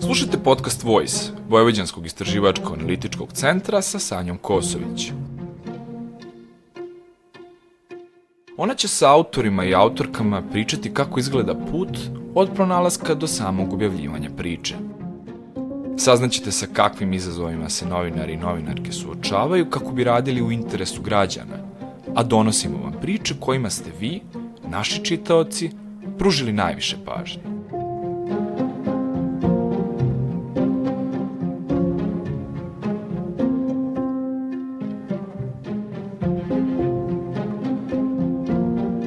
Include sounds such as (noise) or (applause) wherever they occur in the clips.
Slušajte podcast Voice, Vojvođanskog istraživačko-analitičkog centra sa Sanjom Kosović. Ona će sa autorima i autorkama pričati kako izgleda put od pronalaska do samog objavljivanja priče. Saznaćete sa kakvim izazovima se novinari i novinarke suočavaju kako bi radili u interesu građana, a donosimo vam priče kojima ste vi, naši čitaoci, pružili najviše pažnje.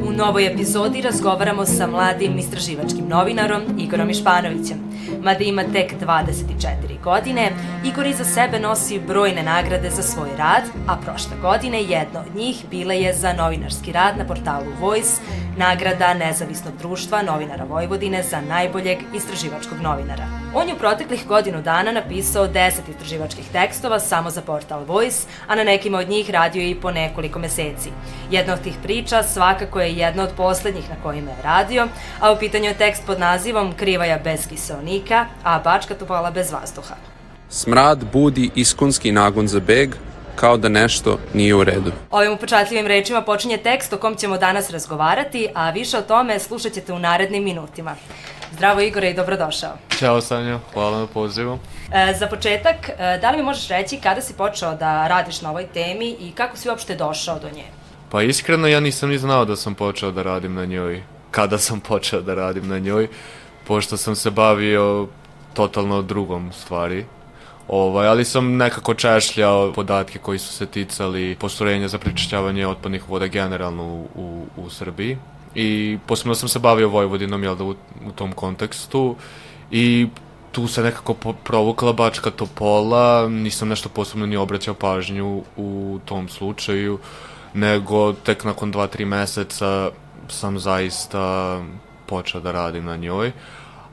U novoj epizodi razgovaramo sa mladim istraživačkim novinarom Igorom Išpanovićem. Mada ima tek 24 godine, Igor iza sebe nosi brojne nagrade za svoj rad, a prošle godine jedna od njih bila je za novinarski rad na portalu Voice, nagrada Nezavisnog društva novinara Vojvodine za najboljeg istraživačkog novinara. On je u proteklih godinu dana napisao 10 istraživačkih tekstova samo za portal Voice, a na nekima od njih radio je i po nekoliko meseci. Jedna od tih priča svakako je jedna od poslednjih na kojima je radio, a u pitanju je tekst pod nazivom Krivaja bez kiselnika, a Bačka topola bez vazduha. Smrad budi iskonski nagon za beg, kao da nešto nije u redu. Ovim upečatljivim rečima počinje tekst o kom ćemo danas razgovarati, a više o tome slušat ćete u narednim minutima. Zdravo Igore i dobrodošao. Ćao Sanja, hvala na pozivu. E, za početak, e, da li mi možeš reći kada si počeo da radiš na ovoj temi i kako si uopšte došao do nje? Pa iskreno ja nisam ni znao da sam počeo da radim na njoj, kada sam počeo da radim na njoj, pošto sam se bavio totalno drugom stvari. Ovaj, ali sam nekako češljao podatke koji su se ticali postrojenja za prečišćavanje otpadnih voda generalno u, u, u Srbiji. I posebno sam se bavio Vojvodinom, jel da, u, u tom kontekstu. I tu se nekako provukla Bačka Topola, nisam nešto posebno ni obraćao pažnju u tom slučaju, nego tek nakon 2-3 meseca sam zaista počeo da radim na njoj.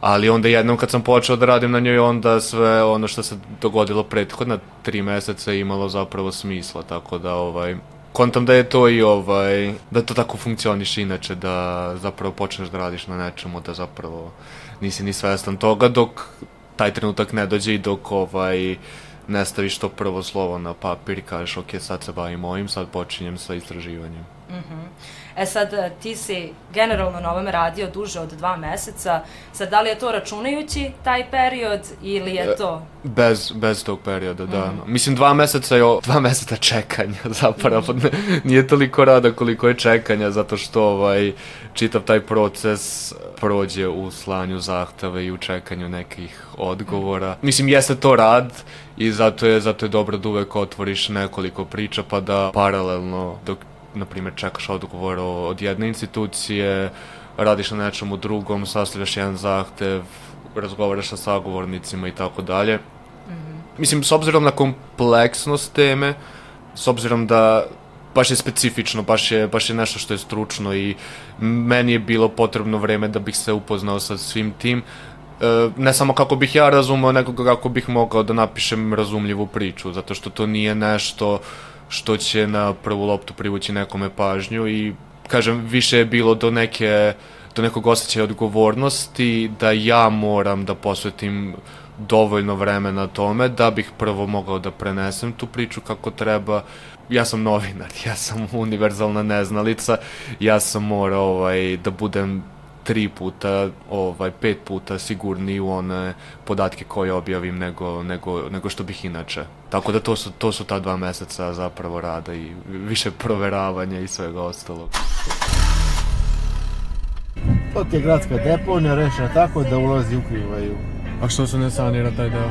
Ali onda jednom kad sam počeo da radim na njoj, onda sve ono što se dogodilo prethodna tri meseca imalo zapravo smisla, tako da ovaj, kontam da je to i ovaj, da to tako funkcioniše inače, da zapravo počneš da radiš na nečemu, da zapravo nisi ni svestan toga dok taj trenutak ne dođe i dok ovaj, ne staviš to prvo slovo na papir i kažeš ok, sad se bavim ovim, sad počinjem sa istraživanjem. Mm -hmm. E sad, e, ti si generalno na ovome radio duže od dva meseca. Sad, da li je to računajući taj period ili je to... Bez, bez tog perioda, da. Mm. Mislim, dva meseca je o, (laughs) dva meseca čekanja (laughs) zapravo. Mm. (laughs) Nije toliko rada koliko je čekanja, zato što ovaj, čitav taj proces prođe u slanju zahteve i u čekanju nekih odgovora. Mm. Mislim, jeste to rad i zato je, zato je dobro da uvek otvoriš nekoliko priča pa da paralelno dok na primjer, čekaš odgovor od jedne institucije, radiš na nečemu drugom, sastavljaš jedan zahtev, razgovaraš sa sagovornicima i tako dalje. Mhm. Mislim, s obzirom na kompleksnost teme, s obzirom da baš je specifično, baš je, baš je nešto što je stručno i meni je bilo potrebno vreme da bih se upoznao sa svim tim, e, ne samo kako bih ja razumao, nego kako bih mogao da napišem razumljivu priču, zato što to nije nešto uh, što će na prvu loptu privući nekome pažnju i kažem više je bilo do neke do nekog osjećaja odgovornosti da ja moram da posvetim dovoljno vremena tome da bih prvo mogao da prenesem tu priču kako treba. Ja sam novinar, (laughs) ja sam univerzalna neznalica, ja sam morao ovaj, da budem tri puta, ovaj, pet puta sigurniji u one podatke koje objavim nego, nego, nego što bih inače. Tako da to su, to su ta dva meseca zapravo rada i više proveravanja i svega ostalog. To ti je gradska deponija rešena tako da ulazi ukrivaju. A što se ne sanira taj deo?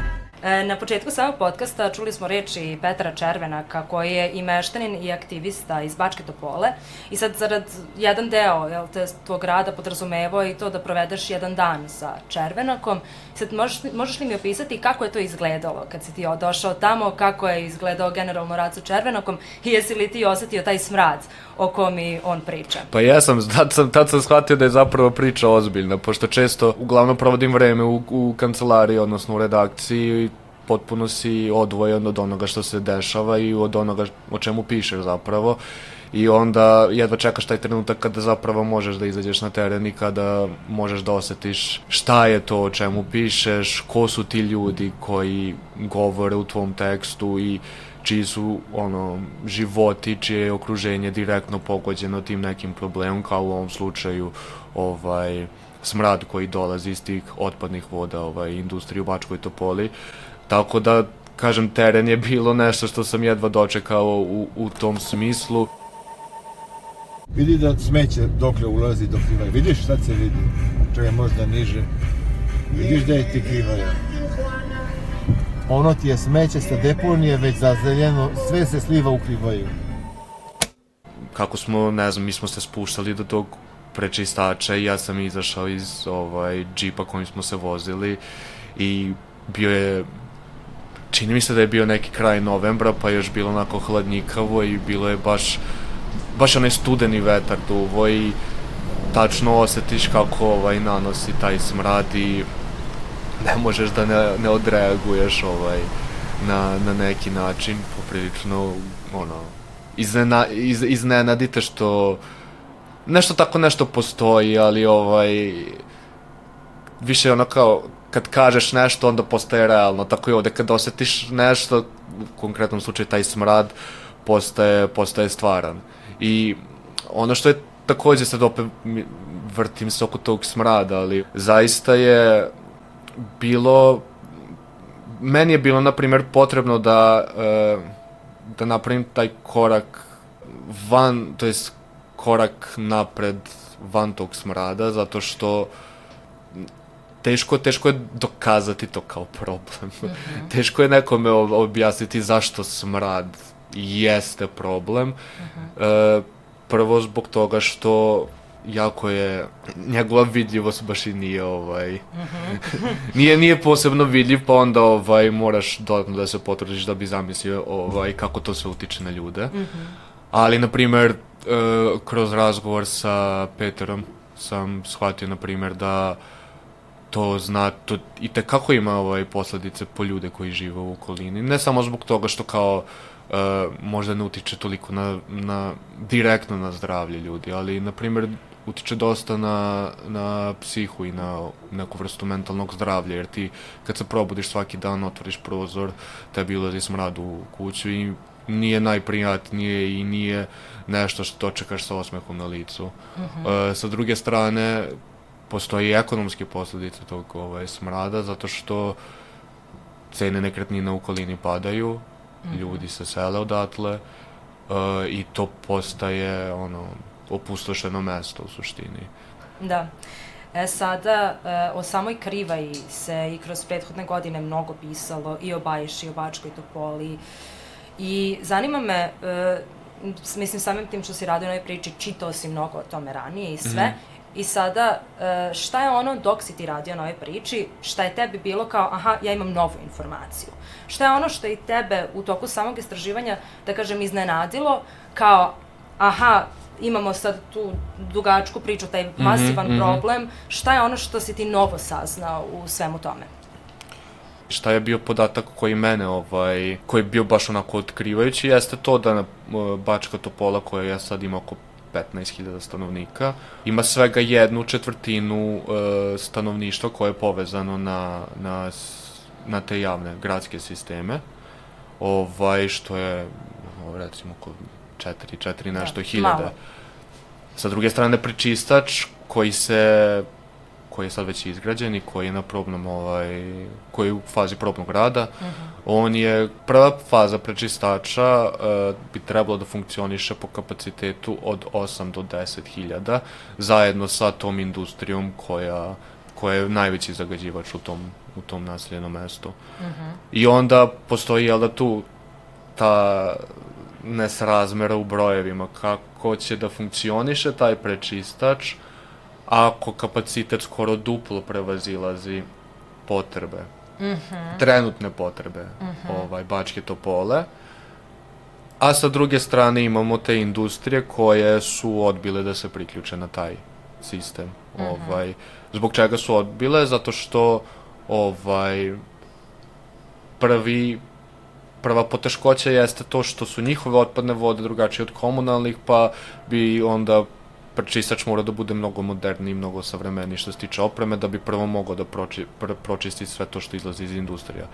(laughs) E, na početku samog podcasta čuli smo reči Petra Červenaka, koji je i meštanin i aktivista iz Bačke Topole. I sad, zarad jedan deo jel, te, tvog rada podrazumevao i to da provedeš jedan dan sa Červenakom. Sad, možeš, možeš li mi opisati kako je to izgledalo kad si ti došao tamo, kako je izgledao generalno rad sa Červenakom i jesi li ti osetio taj smrad o kom i on priča? Pa ja sam, tad sam, tad sam shvatio da je zapravo priča ozbiljna, pošto često uglavnom provodim vreme u, u kancelariji, odnosno u redakciji potpuno si odvojen od onoga što se dešava i od onoga o čemu pišeš zapravo. I onda jedva čekaš taj trenutak kada zapravo možeš da izađeš na teren i kada možeš da osetiš šta je to o čemu pišeš, ko su ti ljudi koji govore u tvom tekstu i čiji su ono životi, čije je okruženje direktno pogođeno tim nekim problemom kao u ovom slučaju ovaj smrad koji dolazi iz tih otpadnih voda ovaj industrije u Bačkoj Topoli tako da kažem teren je bilo nešto što sam jedva dočekao u, u tom smislu Vidi da smeće dokle ulazi do krivaja. Vidiš sad se vidi? Čekaj, možda niže. Vidiš da je ti krivaja. Ono ti je smeće sa deponije već zazeljeno, sve se sliva u krivaju. kako smo, ne znam, mi smo se spuštali do tog prečistača i ja sam izašao iz ovaj džipa kojim smo se vozili i bio je čini mi se da je bio neki kraj novembra pa je još bilo onako hladnjikavo i bilo je baš baš onaj studeni vetar duvo i tačno osetiš kako ovaj nanosi taj smrad i ne možeš da ne, ne odreaguješ ovaj na, na neki način poprilično ono iznena, iz, iznenadite što nešto tako nešto postoji, ali ovaj više ono kao kad kažeš nešto onda postaje realno, tako i ovde kad osetiš nešto, u konkretnom slučaju taj smrad postaje, postaje stvaran. I ono što je takođe sad opet vrtim se oko tog smrada, ali zaista je bilo meni je bilo na primjer potrebno da e, da napravim taj korak van, to jest korak napred van tog smrada, zato što teško, teško je dokazati to kao problem. teško je nekome ob- objasniti zašto smrad jeste problem. E, prvo zbog toga što jako je njegova vidljivost baš i nije ovaj (laughs) nije nije posebno vidljiv pa onda ovaj moraš dodatno da se potrudiš da bi zamislio ovaj kako to sve utiče na ljude. Ali na primer e, kroz razgovor sa Peterom sam shvatio na primer da to zna, to i kako ima ovaj posledice po ljude koji žive u okolini. Ne samo zbog toga što kao e, možda ne utiče toliko na, na, direktno na zdravlje ljudi, ali na primjer utiče dosta na, na psihu i na neku vrstu mentalnog zdravlja, jer ti kad se probudiš svaki dan, otvoriš prozor, tebi ulazi smrad u kuću i nije najprijatnije i nije nešto što dočekaš sa osmehom na licu. E, sa druge strane, postoji i ekonomske posledice tog ovaj, smrada, zato što cene nekretnina u okolini padaju, ljudi se sele odatle uh, i to postaje ono opustošeno mesto u suštini. Da. E sada, e, o samoj Krivaji se i kroz prethodne godine mnogo pisalo, i o Bajši, i o Bačkoj Topoli. I zanima me, e, mislim samim tim što si radio na ovoj priči, čitao si mnogo o tome ranije i sve. I sada, e, šta je ono dok si ti radio na ovoj priči, šta je tebi bilo kao, aha, ja imam novu informaciju? Šta je ono što je i tebe u toku samog istraživanja, da kažem, iznenadilo, kao, aha, imamo sad tu dugačku priču, taj masivan problem, šta je ono što si ti novo saznao u svemu tome? Šta je bio podatak koji mene, ovaj, koji je bio baš onako otkrivajući, jeste to da na uh, Bačka Topola, koja ja sad ima oko 15.000 stanovnika, ima svega jednu četvrtinu uh, stanovništva koje je povezano na, na, na te javne gradske sisteme, ovaj, što je recimo oko 4, 4 nešto Da, hiljada. malo. Sa druge strane, prečistač koji se koji je sad već izgrađen i koji je na probnom ovaj, koji je u fazi probnog rada. On je prva faza prečistača uh, bi trebalo da funkcioniše po kapacitetu od 8 do 10 hiljada zajedno sa tom industrijom koja koja je najveći zagađivač u tom, u tom naseljenom mestu. I onda postoji, jel da tu ta nesrazmera u brojevima, kako će da funkcioniše taj prečistač ako kapacitet skoro duplo prevazilazi potrebe, trenutne potrebe ovaj, Bačke Topole, a sa druge strane imamo te industrije koje su odbile da se priključe na taj sistem. Ovaj, zbog čega su odbile? Zato što ovaj, prvi prva poteškoća jeste to što su njihove otpadne vode drugačije od komunalnih, pa bi onda prečistač mora da bude mnogo moderniji, mnogo savremeniji što se tiče opreme, da bi prvo mogao da proči, pr, pročisti sve to što izlazi iz industrija.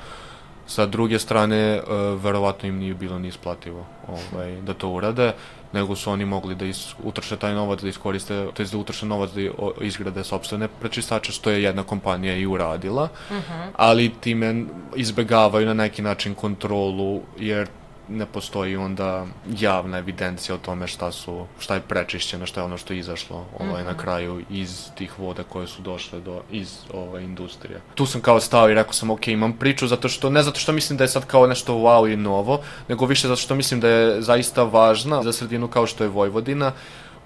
Sa druge strane, uh, verovatno im nije bilo ni isplativo ovaj, da to urade, nego su oni mogli da is, utrše taj novac, da iskoriste, to je da utrše novac da izgrade sobstvene prečistače, što je jedna kompanija i uradila, uh -huh. ali time izbegavaju na neki način kontrolu, jer ne postoji onda javna evidencija o tome šta su šta je prečišćeno, šta je ono što je izašlo ovaj mm -hmm. na mhm. kraju iz tih voda koje su došle do iz ove industrije. Tu sam kao stao i rekao sam ok, imam priču zato što ne zato što mislim da je sad kao nešto wow i novo, nego više zato što mislim da je zaista važna za sredinu kao što je Vojvodina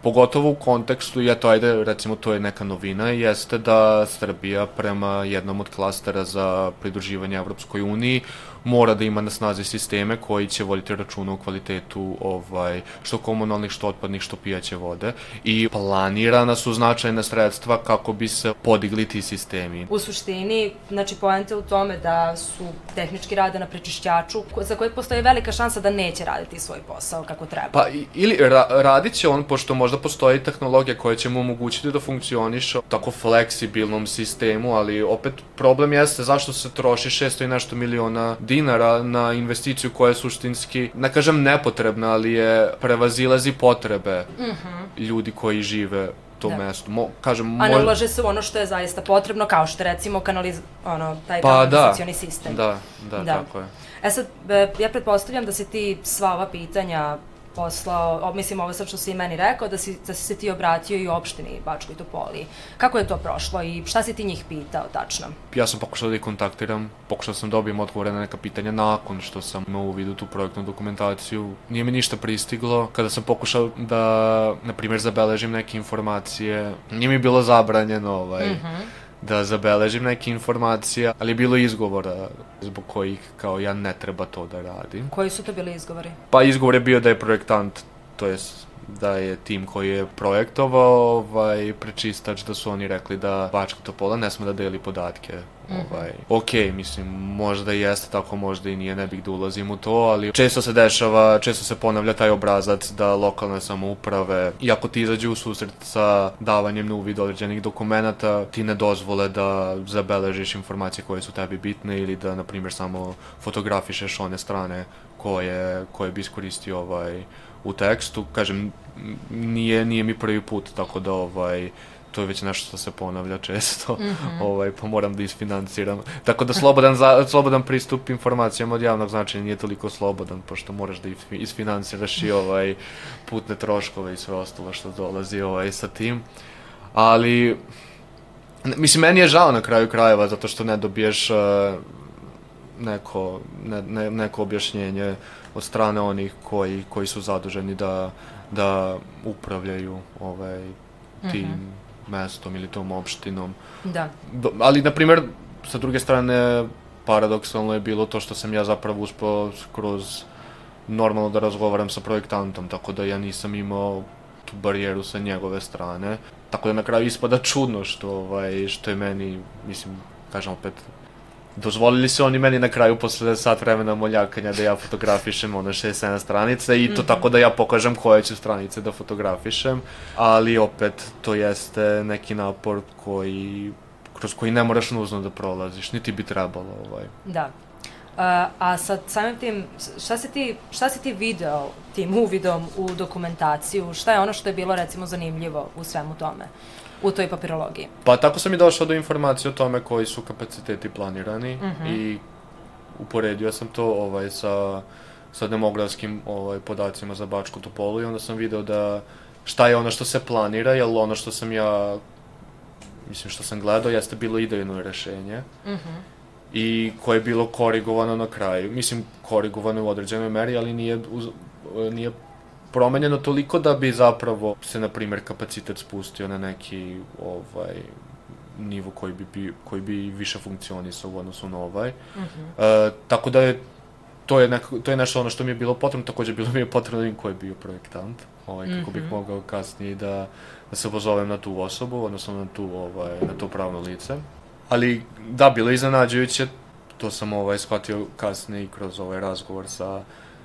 pogotovo u kontekstu, i eto, ajde, recimo, to je neka novina, jeste da Srbija prema jednom od klastera za pridruživanje Evropskoj uniji mora da ima na snazi sisteme koji će voditi računa o kvalitetu ovaj, što komunalnih, što otpadnih, što pijaće vode i planirana su značajna sredstva kako bi se podigli ti sistemi. U suštini, znači, poenta u tome da su tehnički rade na prečišćaču za koje postoji velika šansa da neće raditi svoj posao kako treba. Pa, ili ra radit će on, pošto možda postoji tehnologija koja će mu omogućiti da funkcioniše u tako fleksibilnom sistemu, ali opet problem jeste zašto se troši 600 i nešto miliona dinara na investiciju koja je suštinski, ne kažem nepotrebna, ali je prevazilazi potrebe mm -hmm. ljudi koji žive to da. mesto. Mo, kažem, A ne ulaže se u ono što je zaista potrebno, kao što recimo kanaliz... ono, taj pa, kanalizacioni da. sistem. Da, da, da, tako je. E sad, e, ja pretpostavljam da se ti sva ova pitanja poslao, mislim ovo sad što si i meni rekao, da si, da si se ti obratio i opštini Bačkoj Topoli. Kako je to prošlo i šta si ti njih pitao tačno? Ja sam pokušao da ih kontaktiram, pokušao sam da dobijem odgovore na neka pitanja nakon što sam imao u vidu tu projektnu dokumentaciju. Nije mi ništa pristiglo. Kada sam pokušao da, na primjer, zabeležim neke informacije, nije mi bilo zabranjeno ovaj, mm -hmm da zabeležim neke informacije, ali je bilo izgovora zbog kojih kao ja ne treba to da radim. Koji su to bili izgovori? Pa izgovor je bio da je projektant, to jest da je tim koji je projektovao ovaj, prečistač, da su oni rekli da Bačka Topola ne sme da deli podatke. Ovaj, ok, mislim, možda jeste tako, možda i nije, ne bih da ulazim u to, ali često se dešava, često se ponavlja taj obrazac da lokalne samouprave, iako ti izađu u susret sa davanjem na uvid određenih dokumenta, ti ne dozvole da zabeležiš informacije koje su tebi bitne ili da, na primjer, samo fotografišeš one strane koje, koje bi iskoristio ovaj, u tekstu, kažem, nije, nije mi prvi put, tako da ovaj, to je već nešto što se ponavlja često, mm -hmm. ovaj, pa moram da isfinanciram. Tako da slobodan, za, slobodan pristup informacijama od javnog značaja nije toliko slobodan, pošto moraš da isfinanciraš i ovaj, putne troškove i sve ostalo što dolazi ovaj, sa tim. Ali, mislim, meni je žao na kraju krajeva, zato što ne dobiješ uh, neko, ne, ne, neko objašnjenje od strane onih koji, koji su zaduženi da, da upravljaju ovaj, tim mm -hmm. Mestom ili tom opštinom. Da. Do, ali, na primjer, sa druge strane, paradoksalno je bilo to što sam ja zapravo uspeo kroz normalno da razgovaram sa projektantom, tako da ja nisam imao tu barijeru sa njegove strane. Tako da na kraju ispada čudno što, ovaj, što je meni, mislim, kažem opet, dozvolili su oni meni na kraju posle sat vremena moljakanja da ja fotografišem ono 6-7 stranica i to mm -hmm. tako da ja pokažem koje ću stranice da fotografišem, ali opet to jeste neki napor koji kroz koji ne moraš nužno da prolaziš, niti bi trebalo ovaj. Da. Uh, a sa samim tim, šta si, ti, šta si ti video tim uvidom u dokumentaciju? Šta je ono što je bilo recimo zanimljivo u svemu tome? U toj papirologiji? Pa tako sam i došao do informacije o tome koji su kapaciteti planirani mm -hmm. i uporedio sam to ovaj, sa, sa demografskim ovaj, podacima za Bačku Topolu i onda sam video da šta je ono što se planira, jer ono što sam ja mislim što sam gledao jeste bilo idejno rešenje mm -hmm. i koje je bilo korigovano na kraju. Mislim, korigovano u određenoj meri, ali nije, uz, nije promenjeno toliko da bi zapravo se, na primjer, kapacitet spustio na neki ovaj, nivo koji bi, koji bi više funkcionisao u odnosu na ovaj. Mm -hmm. e, tako da je to je, neko, to je nešto ono što mi je bilo potrebno, takođe bilo mi je potrebno da ko je bio projektant, ovaj, kako mm -hmm. bih mhm. mogao kasnije da, da se pozovem na tu osobu, odnosno na, tu, ovaj, na to pravno lice. Ali da, bilo je iznenađujuće to sam ovaj, shvatio kasnije kroz ovaj razgovor sa,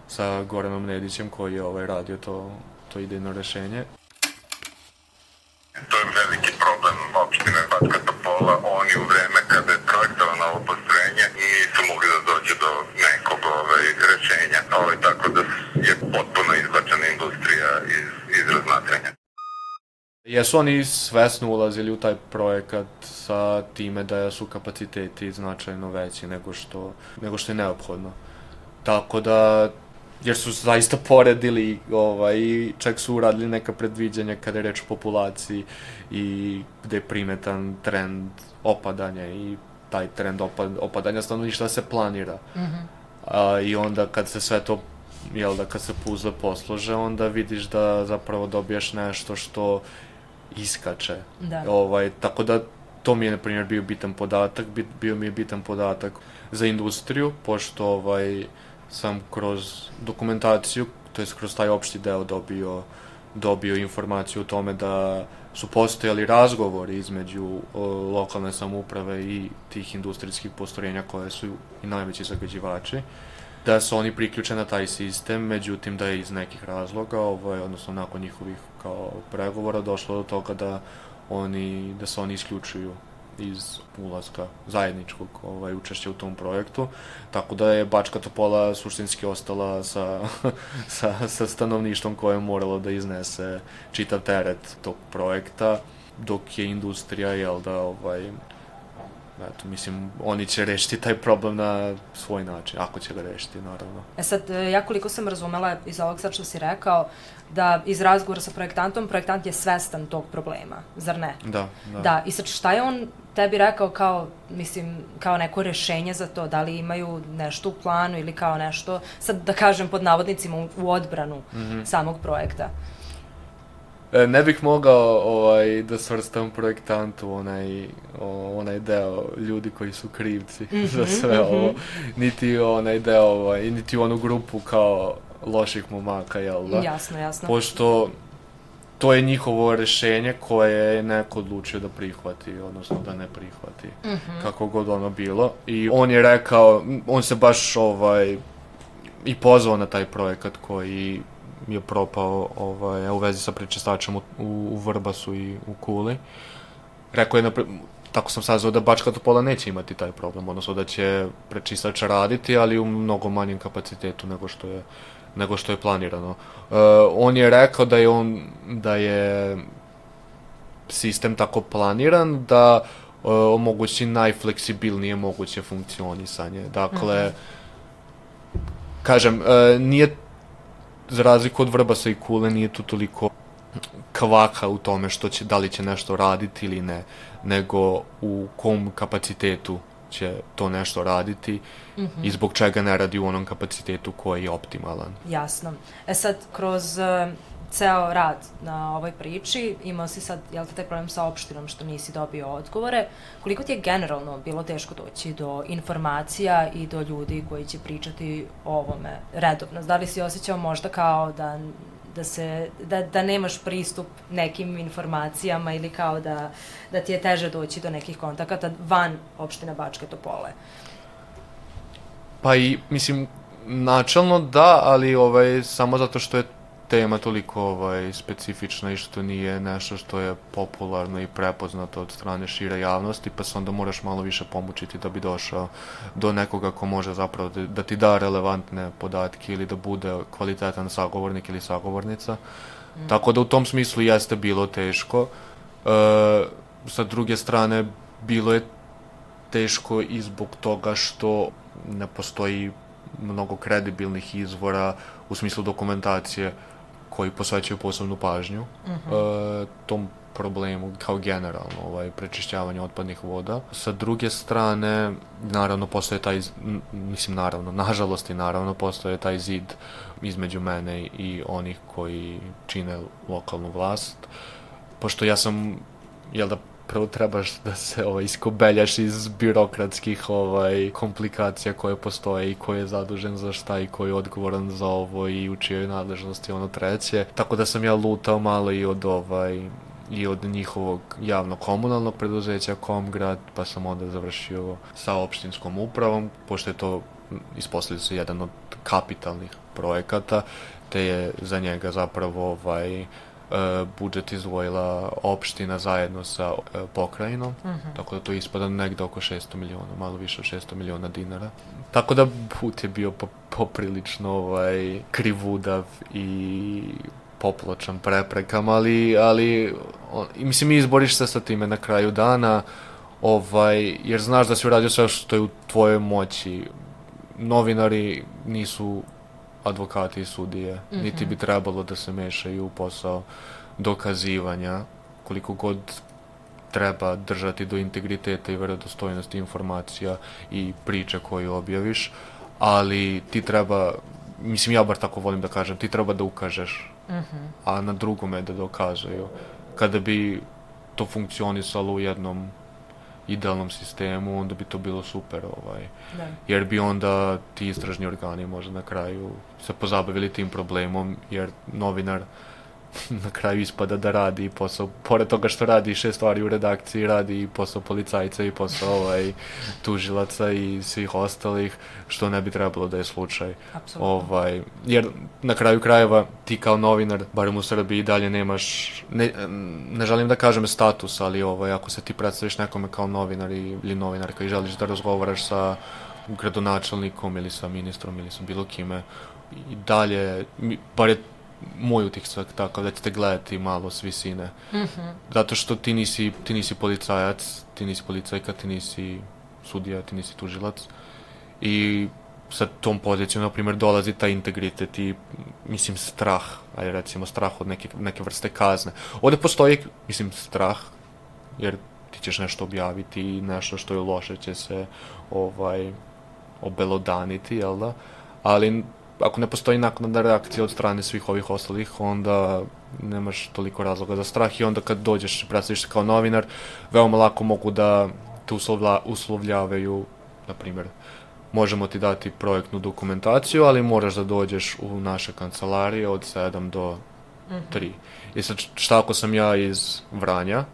sa Goranom Nedićem koji je ovaj, radio to, to idejno rešenje. To je veliki problem opštine Bačka Topola. Oni u vreme kada je projektovano ovo postrojenje nisu mogli da dođe do nekog ovaj, rešenja. Ovaj, tako da je potpuno izbačena industrija iz, iz razmatranja. Jesu oni svesno ulazili u taj projekat sa time da su kapaciteti značajno veći nego što, nego što je neophodno. Tako da jer su zaista poredili ovaj, čak su uradili neka predviđanja kada je reč o populaciji i gde je primetan trend opadanja i taj trend opad, opadanja stanovništva se planira. Mm -hmm. A, I onda kad se sve to jel da kad se puzle poslože, onda vidiš da zapravo dobijaš nešto što iskače. Da. Ovaj, tako da to mi je, na primjer, bio bitan podatak, bio mi je bitan podatak za industriju, pošto ovaj, sam kroz dokumentaciju, to jest kroz taj opšti deo dobio, dobio informaciju o tome da su postojali razgovori između o, lokalne samuprave i tih industrijskih postrojenja koje su i najveći zagađivači da su oni priključeni na taj sistem, međutim da je iz nekih razloga, ovaj, odnosno nakon njihovih kao pregovora došlo do toga da oni, da se oni isključuju iz ulaska zajedničkog ovaj, učešća u tom projektu. Tako da je Bačka Topola suštinski ostala sa, (laughs) sa, sa stanovništvom koje je moralo da iznese čitav teret tog projekta, dok je industrija, jel da, ovaj, eto, mislim, oni će rešiti taj problem na svoj način, ako će ga rešiti, naravno. E sad, e, ja koliko sam razumela iz ovog sad što si rekao, da iz razgovora sa projektantom, projektant je svestan tog problema, zar ne? Da, da. Da, i sad šta je on tebi rekao kao, mislim, kao neko rešenje za to, da li imaju nešto u planu ili kao nešto, sad da kažem pod navodnicima, u, u odbranu mm -hmm. samog projekta? E, ne bih mogao ovaj, da svrstam projektantu onaj, onaj deo ljudi koji su krivci mm (laughs) -hmm, za sve mm -hmm. ovo, niti onaj deo, ovaj, niti onu grupu kao loših momaka, jel da? Jasno, jasno. Pošto to je njihovo rešenje koje je neko odlučio da prihvati, odnosno da ne prihvati, mm -hmm. kako god ono bilo. I on je rekao, on se baš ovaj, i pozvao na taj projekat koji je propao ovaj, u vezi sa prečistačem u, u, u Vrbasu i u Kuli. Rekao je, na, tako sam saznao da Bačka Topola neće imati taj problem, odnosno da će prečistač raditi, ali u mnogo manjem kapacitetu nego što je nego što je planirano. Uh, on je rekao da je on da je sistem tako planiran da uh, omogući najfleksibilnije moguće funkcionisanje. Dakle, mm -hmm. kažem, uh, nije za razliku od Vrbasa i Kule nije tu toliko kvaka u tome što će, da li će nešto raditi ili ne, nego u kom kapacitetu će to nešto raditi mm -hmm. i zbog čega ne radi u onom kapacitetu koji je optimalan. Jasno. E sad, kroz uh, ceo rad na ovoj priči, imao si sad, jel te, taj problem sa opštinom što nisi dobio odgovore. Koliko ti je generalno bilo teško doći do informacija i do ljudi koji će pričati o ovome redovno? Da li si osjećao možda kao da da se da, da nemaš pristup nekim informacijama ili kao da da ti je teže doći do nekih kontakata van opštine Bačke Topole. Pa i mislim načelno da, ali ovaj samo zato što je tema toliko ovaj, specifična i što nije nešto što je popularno i prepoznato od strane šire javnosti, pa se onda moraš malo više pomučiti da bi došao do nekoga ko može zapravo da, da ti da relevantne podatke ili da bude kvalitetan sagovornik ili sagovornica. Mm. Tako da u tom smislu jeste bilo teško. E, sa druge strane, bilo je teško i zbog toga što ne postoji mnogo kredibilnih izvora u smislu dokumentacije koji posvećaju posebnu pažnju uh -huh. uh, tom problemu kao generalno ovaj prečišćavanje otpadnih voda. Sa druge strane, naravno postoje taj mislim naravno, nažalost i naravno postoje taj zid između mene i onih koji čine lokalnu vlast. Pošto ja sam jel da prvo trebaš da se ovaj, iskobeljaš iz birokratskih ovaj, komplikacija koje postoje i ko je zadužen za šta i ko je odgovoran za ovo i u čijoj nadležnosti ono treće. Tako da sam ja lutao malo i od ovaj i od njihovog javno-komunalnog preduzeća Komgrad, pa sam onda završio sa opštinskom upravom, pošto je to ispostavio se jedan od kapitalnih projekata, te je za njega zapravo ovaj, budžet izvojila opština zajedno sa e, pokrajinom, uh -huh. tako da to ispada negde oko 600 miliona, malo više od 600 miliona dinara. Tako da put je bio po, poprilično ovaj, krivudav i popločan preprekama, ali, ali on, mislim, izboriš se sa time na kraju dana, ovaj, jer znaš da si uradio sve što je u tvojoj moći. Novinari nisu advokati i sudije, mm -hmm. niti bi trebalo da se mešaju u posao dokazivanja, koliko god treba držati do integriteta i verodostojnosti informacija i priče koju objaviš, ali ti treba, mislim ja bar tako volim da kažem, ti treba da ukažeš, mm -hmm. a na drugome da dokazuju. Kada bi to funkcionisalo u jednom idealnom sistemu, onda bi to bilo super, ovaj. Da. Jer bi onda ti istražni organi možda na kraju se pozabavili tim problemom, jer novinar (laughs) na kraju ispada da radi posao, pored toga što radi šest stvari u redakciji, radi i posao policajca i posao ovaj, tužilaca i svih ostalih, što ne bi trebalo da je slučaj. Apsolutno. Ovaj, jer na kraju krajeva ti kao novinar, barem u Srbiji, dalje nemaš, ne, ne želim da kažem status, ali ovaj, ako se ti predstaviš nekome kao novinar ili novinarka i želiš da razgovaraš sa gradonačelnikom ili sa ministrom ili sa bilo kime, i dalje, bar je moj utisak takav da ćete gledati malo s visine. Mm -hmm. Zato što ti nisi, ti nisi policajac, ti nisi policajka, ti nisi sudija, ti nisi tužilac. I sa tom pozicijom, na primjer, dolazi taj integritet i, mislim, strah, ajde recimo, strah od neke, neke vrste kazne. Ovde postoji, mislim, strah, jer ti ćeš nešto objaviti i nešto što je loše će se ovaj, obelodaniti, jel da? Ali ako ne postoji naknadna reakcija od strane svih ovih ostalih, onda nemaš toliko razloga za strah i onda kad dođeš i predstaviš se kao novinar, veoma lako mogu da te uslovlja, uslovljavaju, na primjer, možemo ti dati projektnu dokumentaciju, ali moraš da dođeš u naše kancelarije od 7 do 3. I sad šta ako sam ja iz Vranja,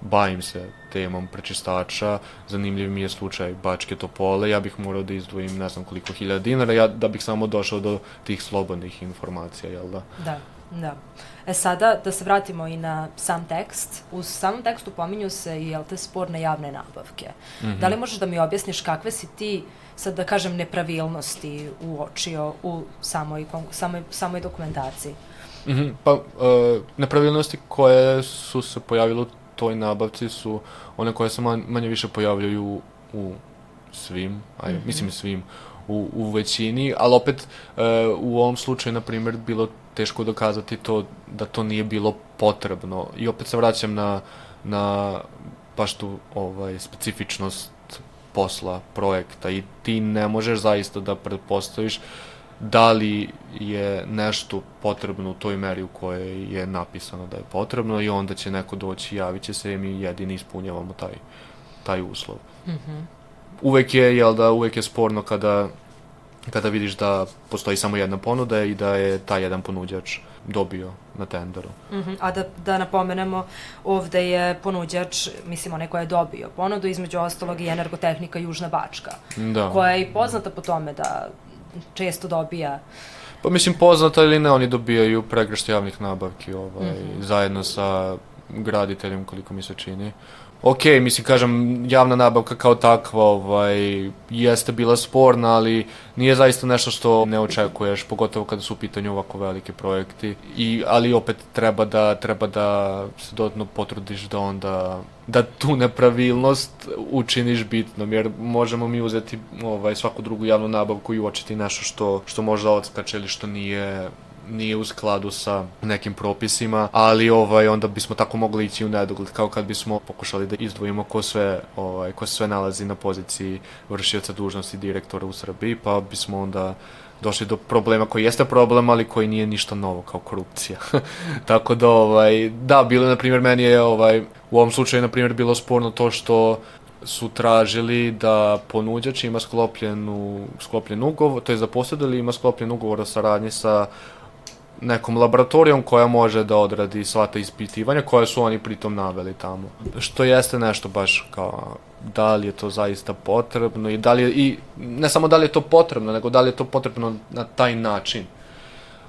bavim se temom prečistača, zanimljiv mi je slučaj Bačke Topole, ja bih morao da izdvojim ne znam koliko hiljada dinara, ja, da bih samo došao do tih slobodnih informacija, jel da? Da, da. E sada, da se vratimo i na sam tekst. U samom tekstu pominju se i, jel te, sporne javne nabavke. Mm -hmm. Da li možeš da mi objasniš kakve si ti, sad da kažem, nepravilnosti uočio u samoj, samoj, samoj dokumentaciji? Mm -hmm. Pa, uh, nepravilnosti koje su se pojavile u toj nabavci su one koje se manje više pojavljaju u svim, aj, mm -hmm. mislim svim, u, u većini, ali opet e, u ovom slučaju, na primjer, bilo teško dokazati to da to nije bilo potrebno. I opet se vraćam na, na baš tu ovaj, specifičnost posla, projekta i ti ne možeš zaista da pretpostaviš da li je nešto potrebno u toj meri u kojoj je napisano da je potrebno i onda će neko doći i javit će se i mi jedini ispunjavamo taj, taj uslov. Mm -hmm. Uvek je, jel da, uvek je sporno kada, kada vidiš da postoji samo jedna ponuda i da je taj jedan ponuđač dobio na tenderu. Mm -hmm. A da, da napomenemo, ovde je ponuđač, mislim, onaj ko je dobio ponudu, između ostalog i energotehnika Južna Bačka, da. koja je i poznata po tome da često dobija Pa mislim, poznato ili ne, oni dobijaju pregršt javnih nabavki ovaj, mm -hmm. zajedno sa graditeljem, koliko mi se čini. Ok, mislim, kažem, javna nabavka kao takva ovaj, jeste bila sporna, ali nije zaista nešto što ne očekuješ, pogotovo kada su u pitanju ovako velike projekti. I, ali opet treba da, treba da se dodatno potrudiš da onda da tu nepravilnost učiniš bitnom, jer možemo mi uzeti ovaj, svaku drugu javnu nabavku i uočiti nešto što, što možda odskače ili što nije nije u skladu sa nekim propisima, ali ovaj onda bismo tako mogli ići u nedogled kao kad bismo pokušali da izdvojimo ko sve ovaj ko sve nalazi na poziciji vršioca dužnosti direktora u Srbiji, pa bismo onda došli do problema koji jeste problem, ali koji nije ništa novo kao korupcija. (laughs) Tako da ovaj da bilo na primjer meni je ovaj u ovom slučaju na primjer bilo sporno to što su tražili da ponuđač ima sklopljenu, sklopljen ugovor, to je za posjedu ili ima sklopljen ugovor o saradnji sa nekom laboratorijom koja može da odradi sva ta ispitivanja koje su oni pritom naveli tamo. Što jeste nešto baš kao da li je to zaista potrebno i da li je, i ne samo da li je to potrebno, nego da li je to potrebno na taj način.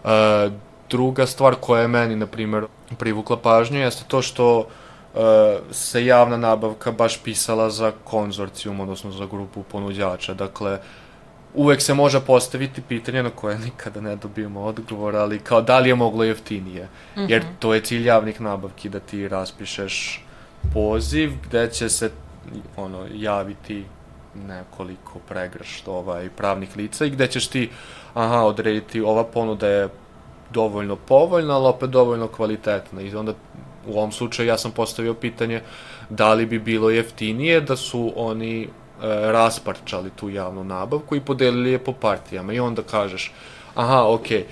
E, druga stvar koja je meni, na primjer, privukla pažnju jeste to što e, se javna nabavka baš pisala za konzorcijum, odnosno za grupu ponuđača. Dakle, uvek se može postaviti pitanje na koje nikada ne dobijemo odgovor, ali kao da li je moglo jeftinije. Mm -hmm. Jer to je cilj javnih nabavki, da ti raspišeš poziv gde će se ono, javiti nekoliko pregršt ovaj, pravnih lica i gde ćeš ti aha, odrediti ova ponuda je dovoljno povoljna, ali opet dovoljno kvalitetna. I onda u ovom slučaju ja sam postavio pitanje da li bi bilo jeftinije da su oni rasparčali tu javnu nabavku i podelili je po partijama. I onda kažeš aha, okej, okay,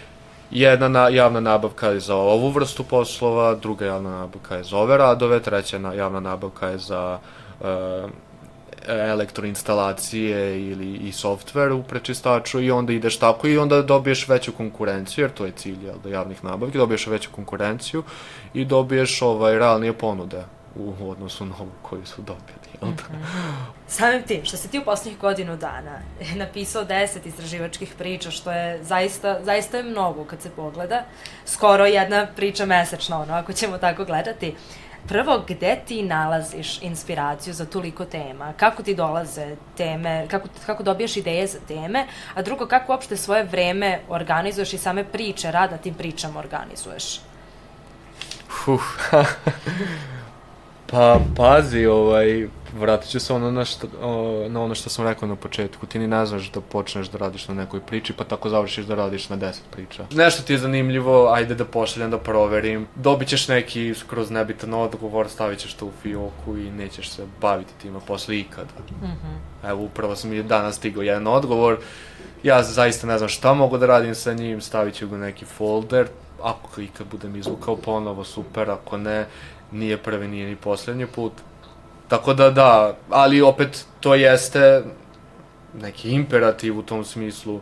jedna na, javna nabavka je za ovu vrstu poslova, druga javna nabavka je za ove radove, treća na, javna nabavka je za uh, elektroinstalacije ili i softver u prečistaču i onda ideš tako i onda dobiješ veću konkurenciju, jer to je cilj jel, da javnih nabavki, dobiješ veću konkurenciju i dobiješ ovaj, realnije ponude u odnosu na ovu koju su dobili. Jel da? Mm -hmm. Samim tim, što si ti u poslednjih godinu dana (laughs) napisao 10 istraživačkih priča, što je zaista, zaista je mnogo kad se pogleda, skoro jedna priča mesečno, ono, ako ćemo tako gledati. Prvo, gde ti nalaziš inspiraciju za toliko tema? Kako ti dolaze teme? Kako, kako dobijaš ideje za teme? A drugo, kako uopšte svoje vreme organizuješ i same priče, rada tim pričama organizuješ? Uf, (laughs) pa pazi, ovaj, vratit ću se ono na, što, o, na ono što sam rekao na početku. Ti ni ne znaš da počneš da radiš na nekoj priči, pa tako završiš da radiš na deset priča. Nešto ti je zanimljivo, ajde da pošaljem, da proverim. Dobit ćeš neki skroz nebitan odgovor, stavit ćeš to u fioku i nećeš se baviti tima posle ikada. Mm -hmm. Evo, upravo sam i danas stigao jedan odgovor. Ja zaista ne znam šta mogu da radim sa njim, stavit ću ga u neki folder, ako ikad budem izvukao ponovo, super, ako ne, nije prvi, nije ni poslednji put, Tako da da, ali opet to jeste neki imperativ u tom smislu uh,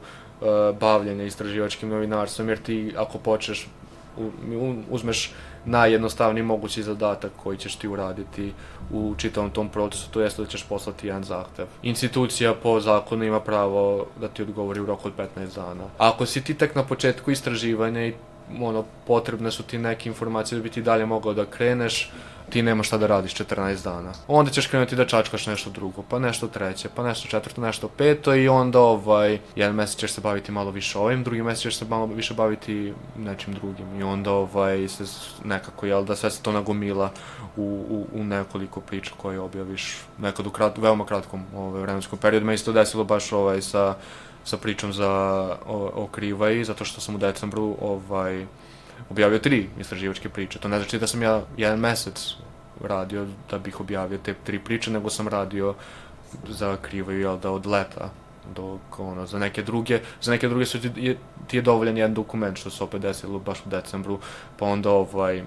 bavljenja istraživačkim novinarstvom, jer ti ako počneš, uzmeš najjednostavniji mogući zadatak koji ćeš ti uraditi u čitavom tom procesu, to jeste da ćeš poslati jedan zahtev. Institucija po zakonu ima pravo da ti odgovori u roku od 15 dana. Ako si ti tek na početku istraživanja i ono, potrebne su ti neke informacije da bi ti dalje mogao da kreneš, ti nemaš šta da radiš 14 dana. Onda ćeš krenuti da čačkaš nešto drugo, pa nešto treće, pa nešto četvrto, nešto peto i onda ovaj, jedan mesec ćeš se baviti malo više ovim, drugi mesec ćeš se malo više baviti nečim drugim i onda ovaj, se nekako, jel da sve se to nagomila u, u, u nekoliko priča koje objaviš nekad u krat, veoma kratkom ovaj, vremenskom periodu. Me isto desilo baš ovaj, sa, sa pričom za o, o Krivaj, zato što sam u decembru ovaj, objavio tri istraživačke priče. To ne znači da sam ja jedan mesec radio da bih objavio te tri priče, nego sam radio za krivaju, jel da, od leta do, ono, za neke druge, za neke druge su ti, je, ti je dovoljan jedan dokument što se opet desilo baš u decembru, pa onda ovaj,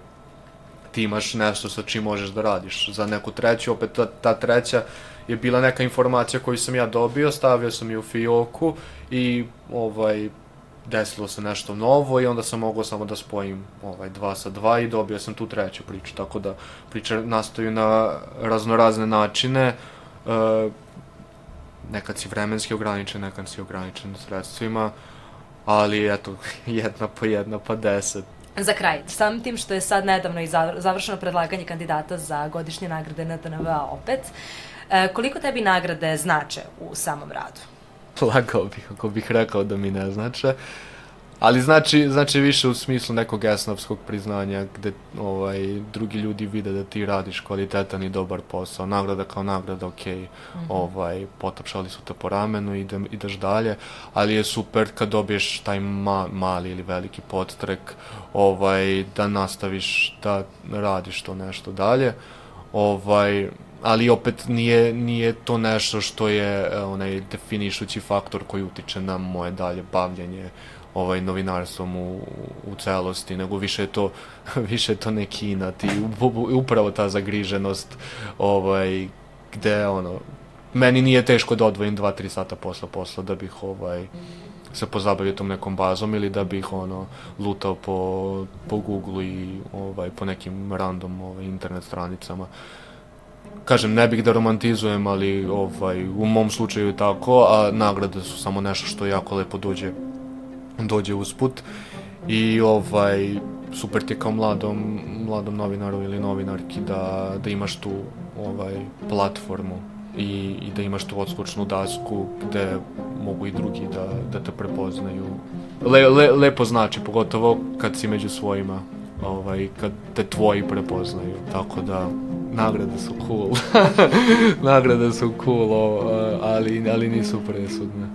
ti imaš nešto sa čim možeš da radiš. Za neku treću, opet ta, ta treća je bila neka informacija koju sam ja dobio, stavio sam je u fioku i ovaj, desilo se nešto novo i onda sam mogao samo da spojim ovaj, dva sa dva i dobio sam tu treću priču, tako da priče nastaju na raznorazne načine, e, nekad si vremenski ograničen, nekad si ograničen sredstvima, ali eto, (laughs) jedna po jedna pa deset. Za kraj, samim tim što je sad nedavno i završeno predlaganje kandidata za godišnje nagrade na TNV-a opet, e, koliko tebi nagrade znače u samom radu? lagao bih ako bih rekao da mi ne znače. Ali znači, znači više u smislu nekog esnovskog priznanja gde ovaj, drugi ljudi vide da ti radiš kvalitetan i dobar posao. Nagrada kao nagrada, ok, mm -hmm. ovaj, potapšali su te po ramenu, ide, ideš dalje, ali je super kad dobiješ taj ma, mali ili veliki podstrek ovaj, da nastaviš da radiš to nešto dalje. Ovaj, ali opet nije, nije to nešto što je e, onaj definišući faktor koji utiče na moje dalje bavljanje ovaj novinarstvom u, u celosti, nego više je to (laughs) više je to neki inat i upravo ta zagriženost ovaj gde ono meni nije teško da odvojim 2-3 sata posla posla da bih ovaj se pozabavio tom nekom bazom ili da bih ono lutao po, po Google i ovaj, po nekim random ovaj, internet stranicama. Kažem, ne bih da romantizujem, ali ovaj, u mom slučaju je tako, a nagrade su samo nešto što jako lepo dođe, dođe usput i ovaj, super ti kao mladom, mladom novinaru ili novinarki da, da imaš tu ovaj, platformu i, i da imaš tu odslučnu dasku gde mogu i drugi da, da te prepoznaju. Le, le, lepo znači, pogotovo kad si među svojima, ovaj, kad te tvoji prepoznaju, tako da nagrade su cool. (laughs) nagrade su cool, ali, ali nisu presudne.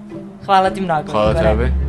Hvala ti mnogo. Hvala Igore. tebi.